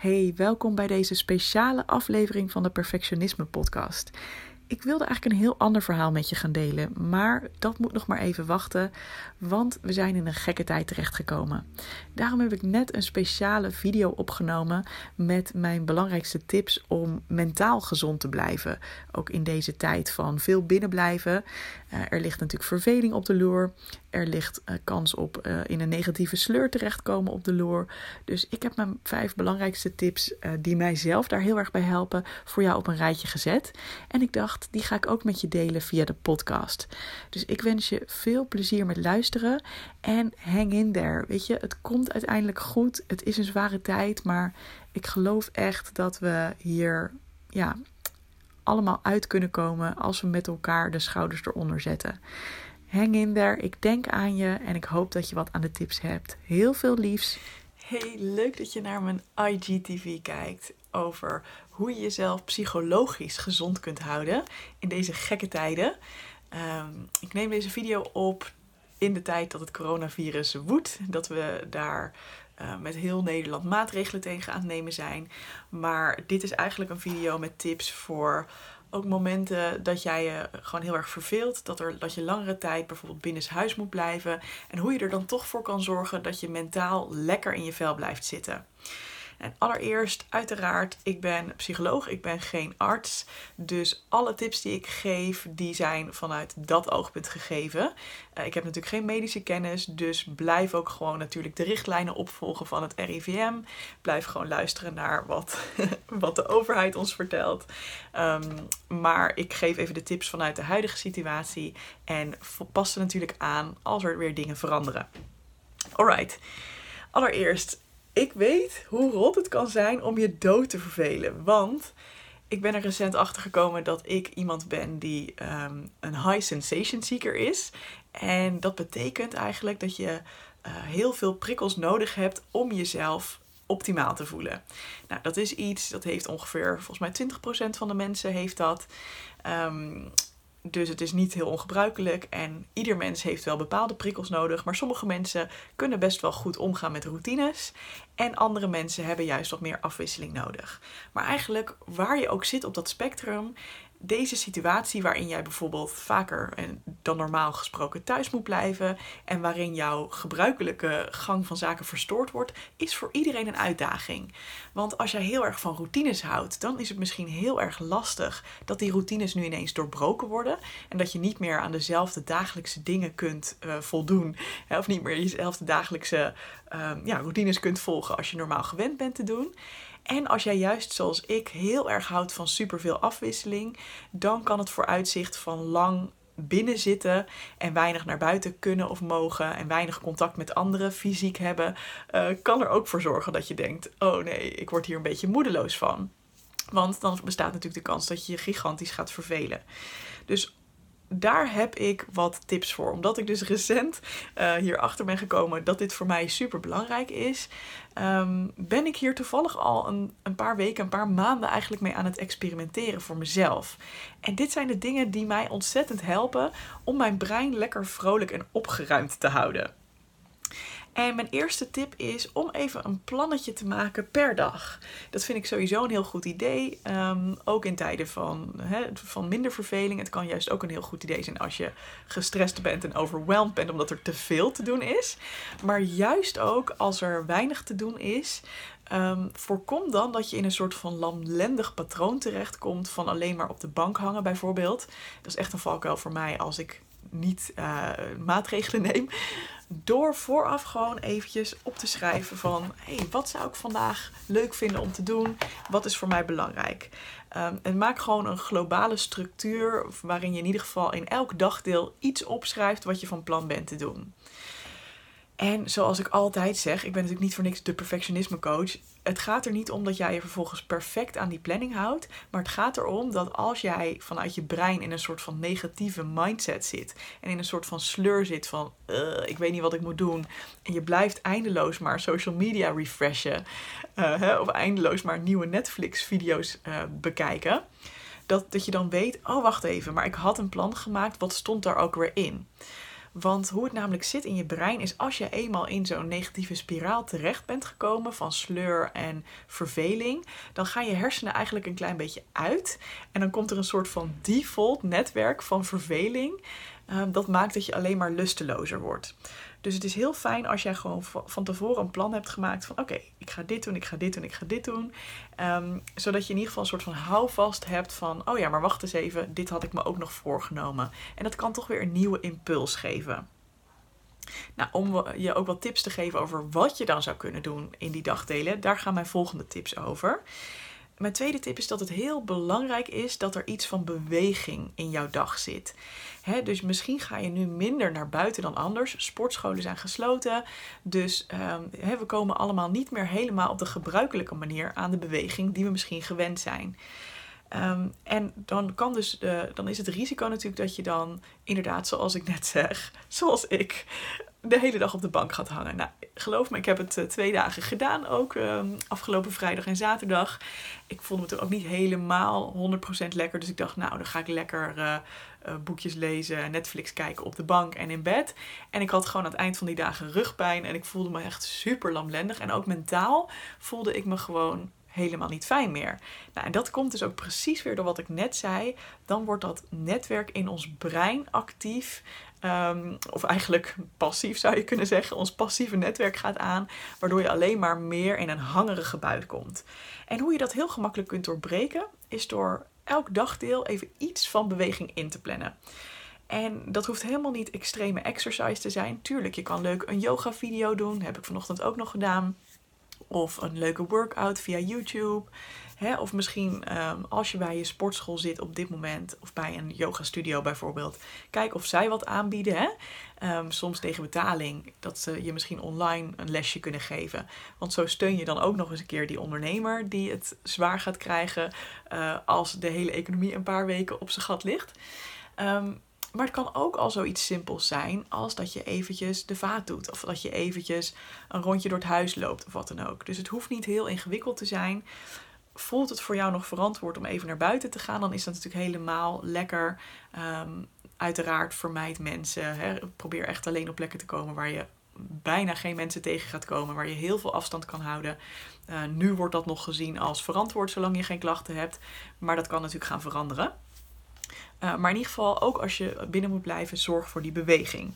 Hey, welkom bij deze speciale aflevering van de Perfectionisme Podcast. Ik wilde eigenlijk een heel ander verhaal met je gaan delen, maar dat moet nog maar even wachten, want we zijn in een gekke tijd terechtgekomen. Daarom heb ik net een speciale video opgenomen met mijn belangrijkste tips om mentaal gezond te blijven. Ook in deze tijd van veel binnenblijven. Uh, er ligt natuurlijk verveling op de loer. Er ligt uh, kans op uh, in een negatieve sleur terechtkomen op de loer. Dus ik heb mijn vijf belangrijkste tips die mijzelf daar heel erg bij helpen voor jou op een rijtje gezet. En ik dacht, die ga ik ook met je delen via de podcast. Dus ik wens je veel plezier met luisteren en hang in there. Weet je, het komt uiteindelijk goed. Het is een zware tijd, maar ik geloof echt dat we hier ja, allemaal uit kunnen komen als we met elkaar de schouders eronder zetten. Hang in there. Ik denk aan je en ik hoop dat je wat aan de tips hebt. Heel veel liefs. Hey, leuk dat je naar mijn IGTV kijkt over hoe je jezelf psychologisch gezond kunt houden in deze gekke tijden. Um, ik neem deze video op in de tijd dat het coronavirus woedt. Dat we daar uh, met heel Nederland maatregelen tegen aan het nemen zijn. Maar dit is eigenlijk een video met tips voor ook momenten dat jij je gewoon heel erg verveelt. Dat, er, dat je langere tijd bijvoorbeeld binnenshuis moet blijven. En hoe je er dan toch voor kan zorgen dat je mentaal lekker in je vel blijft zitten. Allereerst, uiteraard, ik ben psycholoog, ik ben geen arts. Dus alle tips die ik geef, die zijn vanuit dat oogpunt gegeven. Uh, ik heb natuurlijk geen medische kennis, dus blijf ook gewoon natuurlijk de richtlijnen opvolgen van het RIVM. Blijf gewoon luisteren naar wat, wat de overheid ons vertelt. Um, maar ik geef even de tips vanuit de huidige situatie en pas ze natuurlijk aan als er weer dingen veranderen. Alright. Allereerst, ik weet hoe rot het kan zijn om je dood te vervelen. Want ik ben er recent achter gekomen dat ik iemand ben die um, een high sensation seeker is. En dat betekent eigenlijk dat je uh, heel veel prikkels nodig hebt om jezelf optimaal te voelen. Nou, dat is iets dat heeft ongeveer, volgens mij 20% van de mensen heeft dat. Um, dus het is niet heel ongebruikelijk en ieder mens heeft wel bepaalde prikkels nodig. Maar sommige mensen kunnen best wel goed omgaan met routines. En andere mensen hebben juist wat meer afwisseling nodig. Maar eigenlijk waar je ook zit op dat spectrum, deze situatie waarin jij bijvoorbeeld vaker dan normaal gesproken thuis moet blijven en waarin jouw gebruikelijke gang van zaken verstoord wordt, is voor iedereen een uitdaging. Want als jij heel erg van routines houdt, dan is het misschien heel erg lastig dat die routines nu ineens doorbroken worden en dat je niet meer aan dezelfde dagelijkse dingen kunt uh, voldoen of niet meer jezelfde dagelijkse uh, ja, routines kunt volgen als je normaal gewend bent te doen. En als jij juist zoals ik heel erg houdt van superveel afwisseling, dan kan het vooruitzicht van lang binnen zitten en weinig naar buiten kunnen of mogen en weinig contact met anderen fysiek hebben, uh, kan er ook voor zorgen dat je denkt: oh nee, ik word hier een beetje moedeloos van. Want dan bestaat natuurlijk de kans dat je je gigantisch gaat vervelen. Dus daar heb ik wat tips voor. Omdat ik dus recent uh, hierachter ben gekomen dat dit voor mij super belangrijk is, um, ben ik hier toevallig al een, een paar weken, een paar maanden eigenlijk mee aan het experimenteren voor mezelf. En dit zijn de dingen die mij ontzettend helpen om mijn brein lekker vrolijk en opgeruimd te houden. En mijn eerste tip is om even een plannetje te maken per dag. Dat vind ik sowieso een heel goed idee. Um, ook in tijden van, van minder verveling. Het kan juist ook een heel goed idee zijn als je gestrest bent en overweldigd bent omdat er te veel te doen is. Maar juist ook als er weinig te doen is. Um, voorkom dan dat je in een soort van lamlendig patroon terechtkomt van alleen maar op de bank hangen bijvoorbeeld. Dat is echt een valkuil voor mij als ik niet uh, maatregelen neem. Door vooraf gewoon eventjes op te schrijven van... hé, hey, wat zou ik vandaag leuk vinden om te doen? Wat is voor mij belangrijk? Um, en maak gewoon een globale structuur... waarin je in ieder geval in elk dagdeel iets opschrijft... wat je van plan bent te doen. En zoals ik altijd zeg, ik ben natuurlijk niet voor niks de perfectionisme coach. Het gaat er niet om dat jij je vervolgens perfect aan die planning houdt. Maar het gaat erom dat als jij vanuit je brein in een soort van negatieve mindset zit. En in een soort van sleur zit van ik weet niet wat ik moet doen. En je blijft eindeloos maar social media refreshen. Hè, of eindeloos maar nieuwe Netflix video's uh, bekijken. Dat, dat je dan weet, oh wacht even, maar ik had een plan gemaakt. Wat stond daar ook weer in? Want hoe het namelijk zit in je brein is als je eenmaal in zo'n negatieve spiraal terecht bent gekomen van sleur en verveling, dan gaan je hersenen eigenlijk een klein beetje uit. En dan komt er een soort van default netwerk van verveling. Ehm, dat maakt dat je alleen maar lustelozer wordt. Dus het is heel fijn als jij gewoon van tevoren een plan hebt gemaakt van oké, ik ga dit doen, ik ga dit doen, ik ga dit doen. Ehm, zodat je in ieder geval een soort van houvast hebt van oh ja, maar wacht eens even, dit had ik me ook nog voorgenomen. En dat kan toch weer een nieuwe impuls geven. Nou, om je ook wat tips te geven over wat je dan zou kunnen doen in die dagdelen, daar gaan mijn volgende tips over. Mijn tweede tip is dat het heel belangrijk is dat er iets van beweging in jouw dag zit. dus misschien ga je nu minder naar buiten dan anders. Sportscholen zijn gesloten. Dus um, we komen allemaal niet meer helemaal op de gebruikelijke manier aan de beweging die we misschien gewend zijn. Ehm, en dan, kan dus, dan is het risico natuurlijk dat je dan inderdaad, zoals ik net zeg, zoals ik, de hele dag op de bank gaat hangen. Nou, geloof me, ik heb het uh, twee dagen gedaan ook. Uh, afgelopen vrijdag en zaterdag. Ik voelde me toen ook niet helemaal 100% lekker. Dus ik dacht, nou, dan ga ik lekker uh, boekjes lezen, Netflix kijken op de bank en in bed. En ik had gewoon aan het eind van die dagen rugpijn. En ik voelde me echt super lamlendig. En ook mentaal voelde ik me gewoon helemaal niet fijn meer. Nou, en dat komt dus ook precies weer door wat ik net zei. Dan wordt dat netwerk in ons brein actief. Um, of eigenlijk passief zou je kunnen zeggen. Ons passieve netwerk gaat aan, waardoor je alleen maar meer in een hangerige buik komt. En hoe je dat heel gemakkelijk kunt doorbreken, is door elk dagdeel even iets van beweging in te plannen. En dat hoeft helemaal niet extreme exercise te zijn. Tuurlijk, je kan leuk een yoga video doen. heb ik vanochtend ook nog gedaan. Of een leuke workout via YouTube. Hè? Of misschien ehm, als je bij je sportschool zit op dit moment, of bij een yoga studio bijvoorbeeld, kijk of zij wat aanbieden. Hè? Ehm, soms tegen betaling, dat ze je misschien online een lesje kunnen geven. Want zo steun je dan ook nog eens een keer die ondernemer die het zwaar gaat krijgen uh, als de hele economie een paar weken op zijn gat ligt. Um, maar het kan ook al zoiets simpels zijn als dat je eventjes de vaat doet. Of dat je eventjes een rondje door het huis loopt of wat dan ook. Dus het hoeft niet heel ingewikkeld te zijn. Voelt het voor jou nog verantwoord om even naar buiten te gaan, dan is dat natuurlijk helemaal lekker. Um, uiteraard vermijd mensen. Hè. Probeer echt alleen op plekken te komen waar je bijna geen mensen tegen gaat komen, waar je heel veel afstand kan houden. Uh, nu wordt dat nog gezien als verantwoord zolang je geen klachten hebt, maar dat kan natuurlijk gaan veranderen. Uh, maar in ieder geval, ook als je binnen moet blijven, zorg voor die beweging.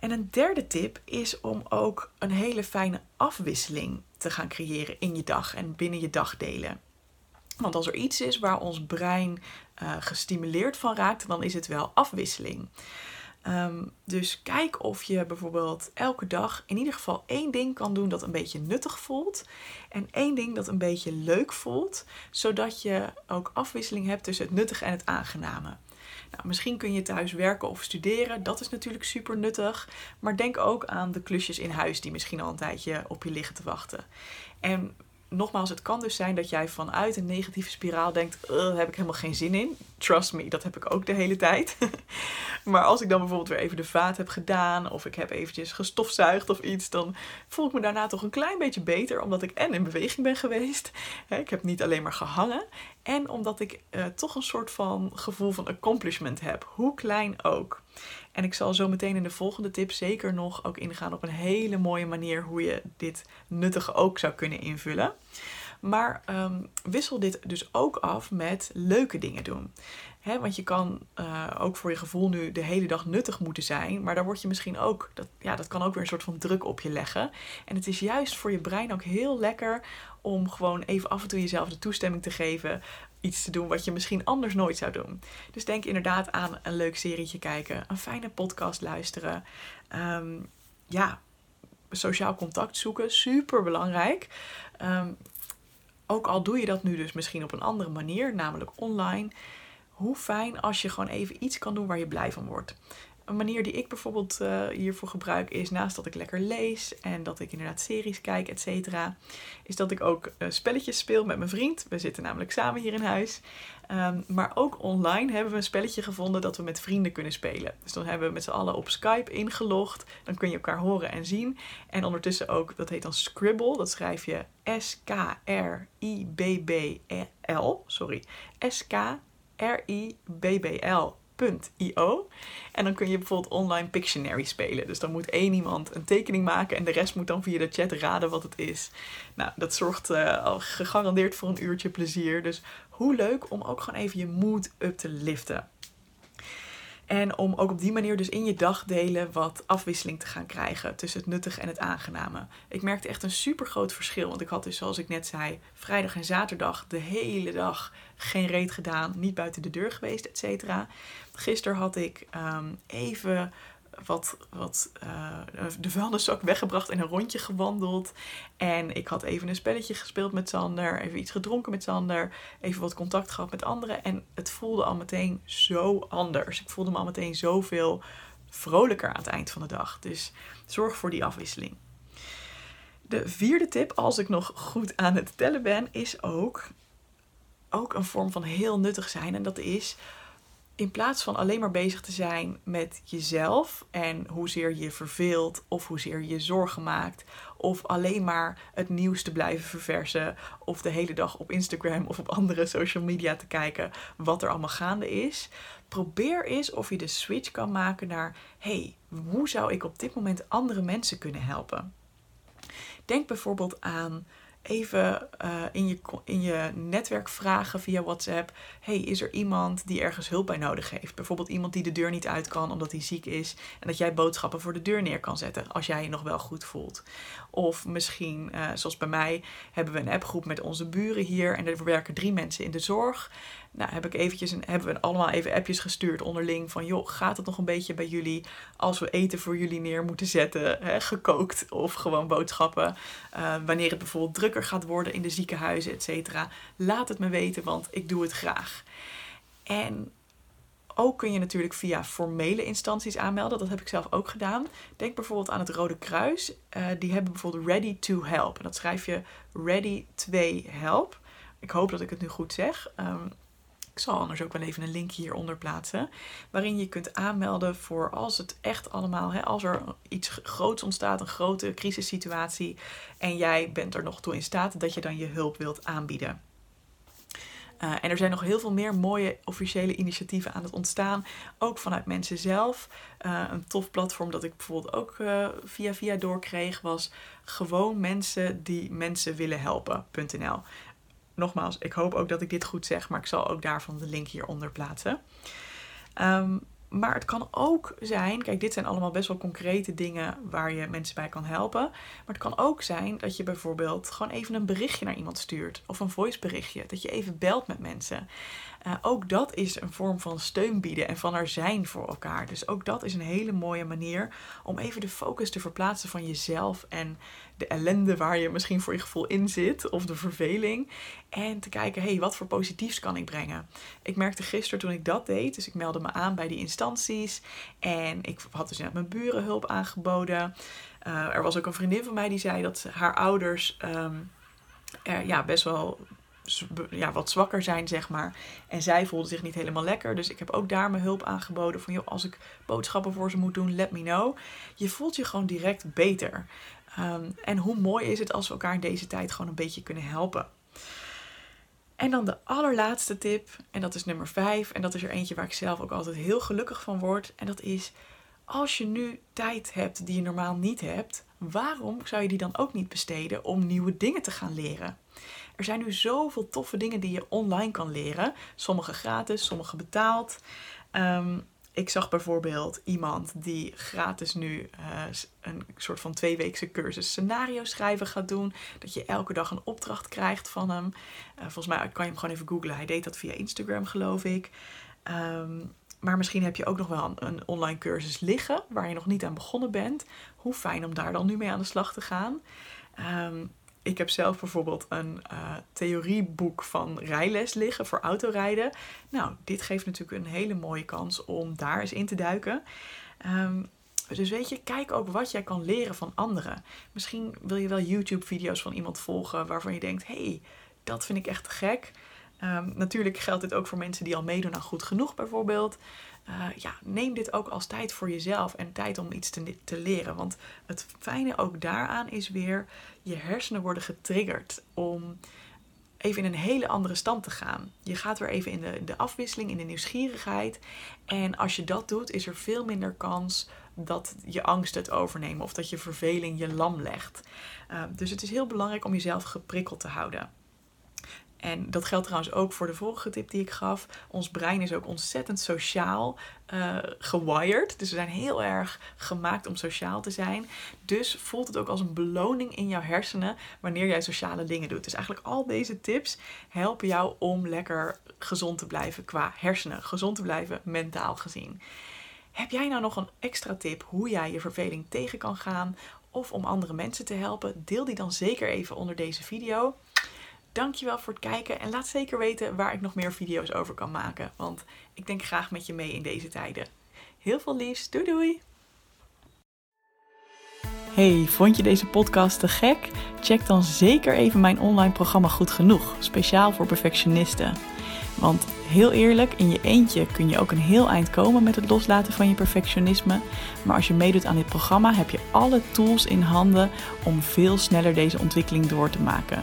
En een derde tip is om ook een hele fijne afwisseling te gaan creëren in je dag en binnen je dagdelen. Want als er iets is waar ons brein uh, gestimuleerd van raakt, dan is het wel afwisseling. Ehm, dus kijk of je bijvoorbeeld elke dag in ieder geval één ding kan doen dat een beetje nuttig voelt. En één ding dat een beetje leuk voelt. Zodat je ook afwisseling hebt tussen het nuttige en het aangename. Nou, misschien kun je thuis werken of studeren. Dat is natuurlijk super nuttig. Maar denk ook aan de klusjes in huis die misschien al een tijdje op je liggen te wachten. En nogmaals, het kan dus zijn dat jij vanuit een negatieve spiraal denkt: daar heb ik helemaal geen zin in. Trust me, dat heb ik ook de hele tijd. maar als ik dan bijvoorbeeld weer even de vaat heb gedaan, of ik heb eventjes gestofzuigd of iets, dan voel ik me daarna toch een klein beetje beter, omdat ik en in beweging ben geweest. Ik heb niet alleen maar gehangen. En omdat ik uh, toch een soort van gevoel van accomplishment heb, hoe klein ook. En ik zal zo meteen in de volgende tip zeker nog ook ingaan op een hele mooie manier hoe je dit nuttige ook zou kunnen invullen. Maar um, wissel dit dus ook af met leuke dingen doen. Want je kan uh, ook voor je gevoel nu de hele dag nuttig moeten zijn. Maar daar word je misschien ook, dat, ja, dat kan ook weer een soort van druk op je leggen. En het is juist voor je brein ook heel lekker om gewoon even af en toe jezelf de toestemming te geven iets te doen wat je misschien anders nooit zou doen. Dus denk inderdaad aan een leuk serietje kijken, een fijne podcast luisteren. Um, ja, sociaal contact zoeken, super belangrijk. Um, ook al doe je dat nu dus misschien op een andere manier, namelijk online. Hoe fijn als je gewoon even iets kan doen waar je blij van wordt. Een manier die ik bijvoorbeeld uh, hiervoor gebruik is, naast dat ik lekker lees en dat ik inderdaad series kijk, et cetera, is dat ik ook uh, spelletjes speel met mijn vriend. We zitten namelijk samen hier in huis. Um, maar ook online hebben we een spelletje gevonden dat we met vrienden kunnen spelen. Dus dan hebben we met z'n allen op Skype ingelogd. Dan kun je elkaar horen en zien. En ondertussen ook, dat heet dan Scribble. Dat schrijf je S-K-R-I-B-B-L. Sorry. S-K-R-I-B-B-L Pictionary.io. En dan kun je bijvoorbeeld online Pictionary spelen. Dus dan moet één iemand een tekening maken en de rest moet dan via de chat raden wat het is. Nou, dat zorgt uh, al gegarandeerd voor een uurtje plezier. Dus hoe leuk om ook gewoon even je mood up te liften. En om ook op die manier dus in je dagdelen wat afwisseling te gaan krijgen tussen het nuttige en het aangename. Ik merkte echt een super groot verschil. Want ik had dus, zoals ik net zei, vrijdag en zaterdag de hele dag geen reet gedaan. Niet buiten de deur geweest, et cetera. Gisteren had ik um, even wat, wat uh, de vuilniszak weggebracht en een rondje gewandeld. En ik had even een spelletje gespeeld met Sander, even iets gedronken met Sander, even wat contact gehad met anderen. En het voelde al meteen zo anders. Ik voelde me al meteen zoveel vrolijker aan het eind van de dag. Dus zorg voor die afwisseling. De vierde tip, als ik nog goed aan het tellen ben, is ook, ook een vorm van heel nuttig zijn. En dat is in plaats van alleen maar bezig te zijn met jezelf en hoezeer je verveelt of hoezeer je zorgen maakt of alleen maar het nieuws te blijven verversen of de hele dag op Instagram of op andere social media te kijken wat er allemaal gaande is, probeer eens of je de switch kan maken naar hey, hoe zou ik op dit moment andere mensen kunnen helpen? Denk bijvoorbeeld aan even uh, in, je, in je netwerk vragen via WhatsApp: hey, is er iemand die ergens hulp bij nodig heeft? Bijvoorbeeld iemand die de deur niet uit kan omdat hij ziek is en dat jij boodschappen voor de deur neer kan zetten als jij je nog wel goed voelt. Of misschien, uh, zoals bij mij, hebben we een appgroep met onze buren hier en er werken drie mensen in de zorg. Nou, heb ik eventjes een, hebben we allemaal even appjes gestuurd onderling van joh, gaat het nog een beetje bij jullie als we eten voor jullie neer moeten zetten, hè, gekookt of gewoon boodschappen. Uh, wanneer het bijvoorbeeld drukker gaat worden in de ziekenhuizen, et cetera. Laat het me weten, want ik doe het graag. En ook kun je natuurlijk via formele instanties aanmelden. Dat heb ik zelf ook gedaan. Denk bijvoorbeeld aan het Rode Kruis. Uh, die hebben bijvoorbeeld Ready to Help. En dat schrijf je Ready 2 Help. Ik hoop dat ik het nu goed zeg. Um, ik zal anders ook wel even een link hieronder plaatsen. Waarin je kunt aanmelden voor als het echt allemaal, hè, als er iets groots ontstaat, een grote crisissituatie. En jij bent er nog toe in staat dat je dan je hulp wilt aanbieden. Uh, en er zijn nog heel veel meer mooie officiële initiatieven aan het ontstaan. Ook vanuit mensen zelf. Uh, een tof platform dat ik bijvoorbeeld ook uh, via via doorkreeg was gewoon mensen die mensen willen helpen.nl nogmaals, ik hoop ook dat ik dit goed zeg, maar ik zal ook daarvan de link hieronder plaatsen. Um, maar het kan ook zijn, kijk, dit zijn allemaal best wel concrete dingen waar je mensen bij kan helpen. Maar het kan ook zijn dat je bijvoorbeeld gewoon even een berichtje naar iemand stuurt. Of een voiceberichtje. Dat je even belt met mensen. Uh, ook dat is een vorm van steun bieden en van er zijn voor elkaar. Dus ook dat is een hele mooie manier om even de focus te verplaatsen van jezelf en de ellende waar je misschien voor je gevoel in zit, of de verveling. En te kijken, hé, hey, wat voor positiefs kan ik brengen? Ik merkte gisteren toen ik dat deed, dus ik meldde me aan bij die instanties. En ik had dus net mijn buren hulp aangeboden. Uh, er was ook een vriendin van mij die zei dat haar ouders er, ja, best wel ja, wat zwakker zijn, zeg maar. En zij voelde zich niet helemaal lekker. Dus ik heb ook daar mijn hulp aangeboden. Van joh, als ik boodschappen voor ze moet doen, let me know. Je voelt je gewoon direct beter. Um, en hoe mooi is het als we elkaar in deze tijd gewoon een beetje kunnen helpen. En dan de allerlaatste tip, en dat is nummer 5. En dat is er eentje waar ik zelf ook altijd heel gelukkig van word. En dat is, als je nu tijd hebt die je normaal niet hebt, waarom zou je die dan ook niet besteden om nieuwe dingen te gaan leren? Er zijn nu zoveel toffe dingen die je online kan leren. Sommige gratis, sommige betaald. Um, ik zag bijvoorbeeld iemand die gratis nu uh, een soort van tweeweekse cursus scenario schrijven gaat doen. Dat je elke dag een opdracht krijgt van hem. Uh, volgens mij kan je hem gewoon even googlen. Hij deed dat via Instagram, geloof ik. Um, maar misschien heb je ook nog wel een, online cursus liggen waar je nog niet aan begonnen bent. Hoe fijn om daar dan nu mee aan de slag te gaan. Um, ik heb zelf bijvoorbeeld een uh, theorieboek van rijles liggen voor autorijden. Nou, dit geeft natuurlijk een hele mooie kans om daar eens in te duiken. Um, dus weet je, kijk ook wat jij kan leren van anderen. Misschien wil je wel YouTube-video's van iemand volgen waarvan je denkt: hey, dat vind ik echt gek. Um, natuurlijk geldt dit ook voor mensen die al meedoen aan goed genoeg, bijvoorbeeld. Uh, ja, neem dit ook als tijd voor jezelf en tijd om iets te, te leren. Want het fijne ook daaraan is weer, je hersenen worden getriggerd om even in een hele andere stand te gaan. Je gaat weer even in de, de afwisseling, in de nieuwsgierigheid. En als je dat doet, is er veel minder kans dat je angst het overnemen of dat je verveling je lam legt. Uh, dus het is heel belangrijk om jezelf geprikkeld te houden. En dat geldt trouwens ook voor de vorige tip die ik gaf. Ons brein is ook ontzettend sociaal uh, gewired. Dus we zijn heel erg gemaakt om sociaal te zijn. Dus voelt het ook als een beloning in jouw hersenen wanneer jij sociale dingen doet. Dus eigenlijk al deze tips helpen jou om lekker gezond te blijven qua hersenen. Gezond te blijven mentaal gezien. Heb jij nou nog een extra tip hoe jij je verveling tegen kan gaan? Of om andere mensen te helpen? Deel die dan zeker even onder deze video. Dankjewel voor het kijken en laat zeker weten waar ik nog meer video's over kan maken. Want ik denk graag met je mee in deze tijden. Heel veel liefs. Doei doei! Hey, vond je deze podcast te gek? Check dan zeker even mijn online programma Goed Genoeg, speciaal voor perfectionisten. Want heel eerlijk, in je eentje kun je ook een heel eind komen met het loslaten van je perfectionisme. Maar als je meedoet aan dit programma, heb je alle tools in handen om veel sneller deze ontwikkeling door te maken.